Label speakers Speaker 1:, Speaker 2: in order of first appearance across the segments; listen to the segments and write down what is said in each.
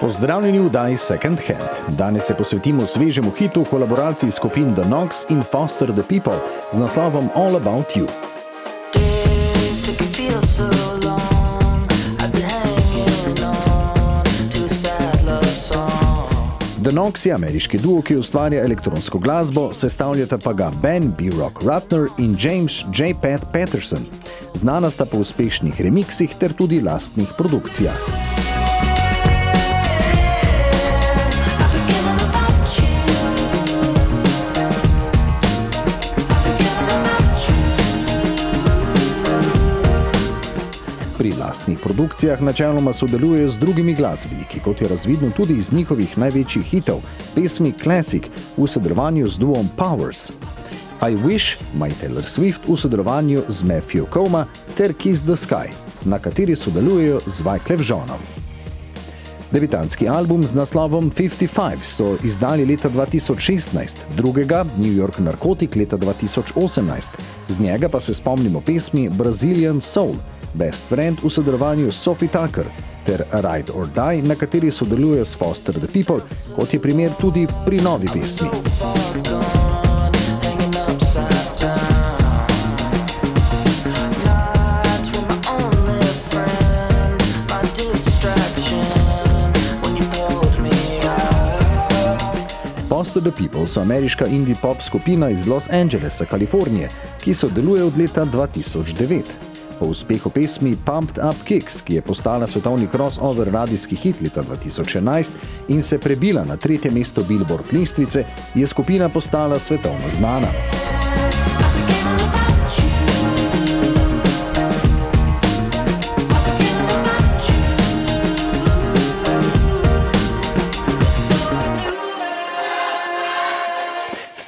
Speaker 1: Pozdravljeni v Daj Second Hand. Danes se posvetimo svežemu hitu v kolaboraciji skupin The Knox in Foster the People z naslovom All About You.
Speaker 2: Days that can feel so long.
Speaker 1: The Knox je ameriški duo, ki ustvarja elektronsko glasbo, sestavljata pa ga Ben B. Rock Rutner in James J. Pat Patterson. Znana sta po uspešnih remiksih ter tudi lastnih produkcijah. Pri lastnih produkcijah načeloma sodelujejo z drugimi glasbeniki, kot je razvidno tudi iz njihovih največjih hitov, pesmi Classic v sodelovanju z duom Powers. I Wish, My Taylor Swift v sodelovanju z Matthew Coma ter Kiss the Sky, na kateri sodelujejo z Wyclef Johnom. Debitanski album z naslovom 55 so izdali leta 2016, drugega New York Narcotic leta 2018. Z njega pa se spomnimo pesmi Brazilian Soul, Best Friend v sodelovanju s Sophie Tucker ter Ride or Die, na kateri sodeluje s Foster the People, kot je primer tudi pri novi pesmi.
Speaker 2: So far gone, out.
Speaker 1: Foster the People so ameriška indie pop skupina iz Los Angelesa, Kalifornije, ki sodeluje od leta 2009. Po uspehu pesmi Pumped Up Kicks, ki je postala svetovni crossover radijski hit leta 2011 in se prebila na tretje mesto Billboard lestvice, je skupina postala svetovno znana.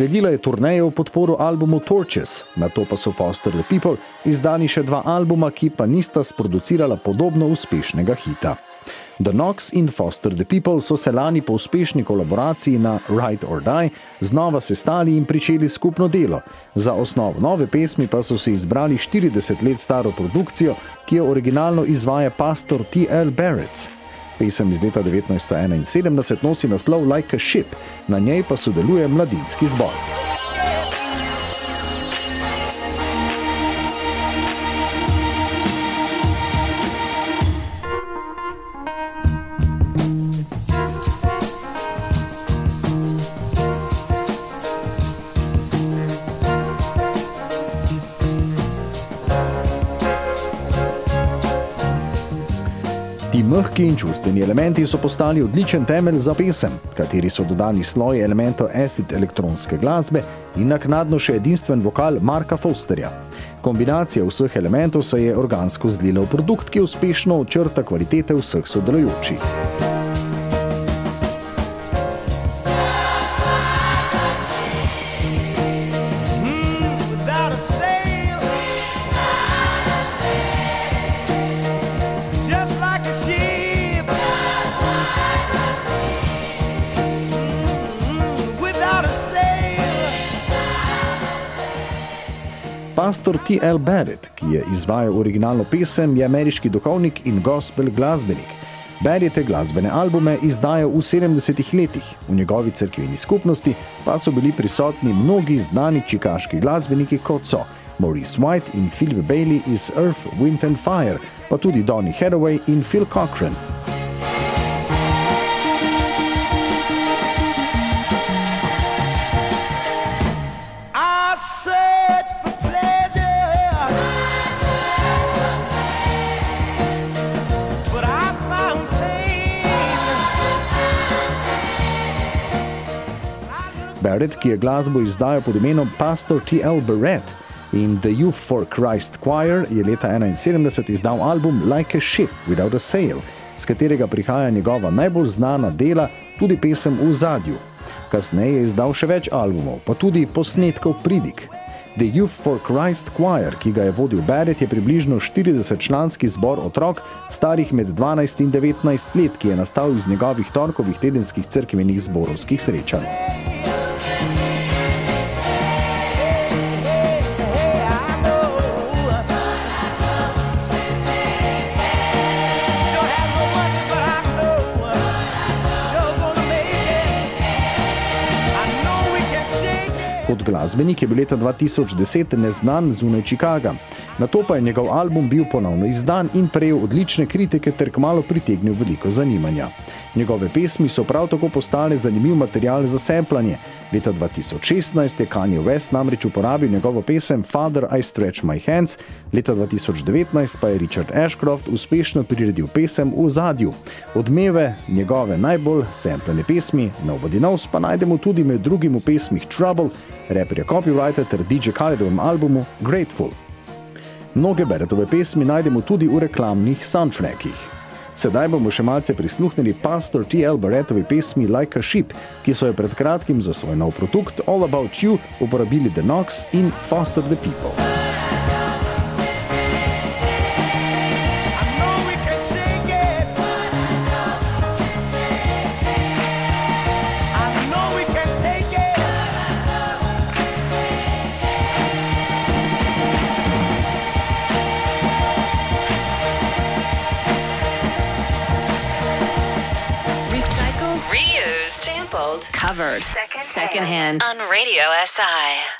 Speaker 1: Sledila je turneja v podporo albumu Torches, na to pa so Foster the People izdani še dva albuma, ki pa nista sproducirala podobno uspešnega hita. The Knox in Foster the People so se lani po uspešni kolaboraciji na Ride or Die znova sestali in pričeli skupno delo. Za osnovo nove pesmi pa so si izbrali 40 let staro produkcijo, ki jo originalno izvaja pastor T.L. Barrett. Pesem iz leta 1971 nosi naslov Like a Ship, na njej pa sodeluje mladinski zbor. Mehki in čustveni elementi so postali odličen temelj za pesem, kateri so dodani sloji elementov acid elektronske glasbe in naknadno še edinstven vokal Marka Fosterja. Kombinacija vseh elementov se je organsko zlila v produkt, ki uspešno očrta kvalitete vseh sodelujočih. Pastor T.L. Barrett, ki je izvajal originalno pesem, je ameriški duhovnik in gospel glasbenik. Barrett je glasbene albume izdajal v 70-ih letih, v njegovi cerkveni skupnosti pa so bili prisotni mnogi znani čikaški glasbeniki, kot so Maurice White in Philip Bailey iz Earth, Wind and Fire, pa tudi Donny Hathaway in Phil Cochran. Barrett, ki je glasbo izdajal pod imenom Pastor T.L. Barrett in The Youth for Christ Choir, je leta 1971 izdal album Like a Ship Without a Sail, z katerega prihaja njegova najbolj znana dela, tudi pesem v zadju. Kasneje je izdal še več albumov, pa tudi posnetkov pridig. The Youth for Christ Choir, ki ga je vodil Barrett, je približno 40-članski zbor otrok, starih med 12 in 19 let, ki je nastal iz njegovih torkovih tedenskih crkvenih zborovskih srečanj. Kot glasbenik je bil leta 2010 neznan zunaj Chicaga. Na to pa je njegov album bil ponovno izdan in prejel odlične kritike ter kmalo pritegnil veliko zanimanja. Njegove pesmi so prav tako postale zanimiv material za semplanje. Leta 2016 je Kanye West namreč uporabil njegovo pesem Father I Stretch My Hands, leta 2019 pa je Richard Ashcroft uspešno priredil pesem v zadju. Odmeve njegove najbolj sempljene pesmi Nobody Knows pa najdemo tudi med drugim v pesmih Trouble, raperja Copywriter ter DJ Khalidovem albumu Grateful. Mnoge Beretove pesmi najdemo tudi v reklamnih soundtrackih. Sedaj bomo še malce prisluhnili pastor T.L. Barrettovi pesmi Like a Ship, ki so jo pred kratkim za svoj nov produkt All About You uporabili The Knox in Foster the People.
Speaker 3: Gold. Covered. Second, Secondhand. On Radio SI.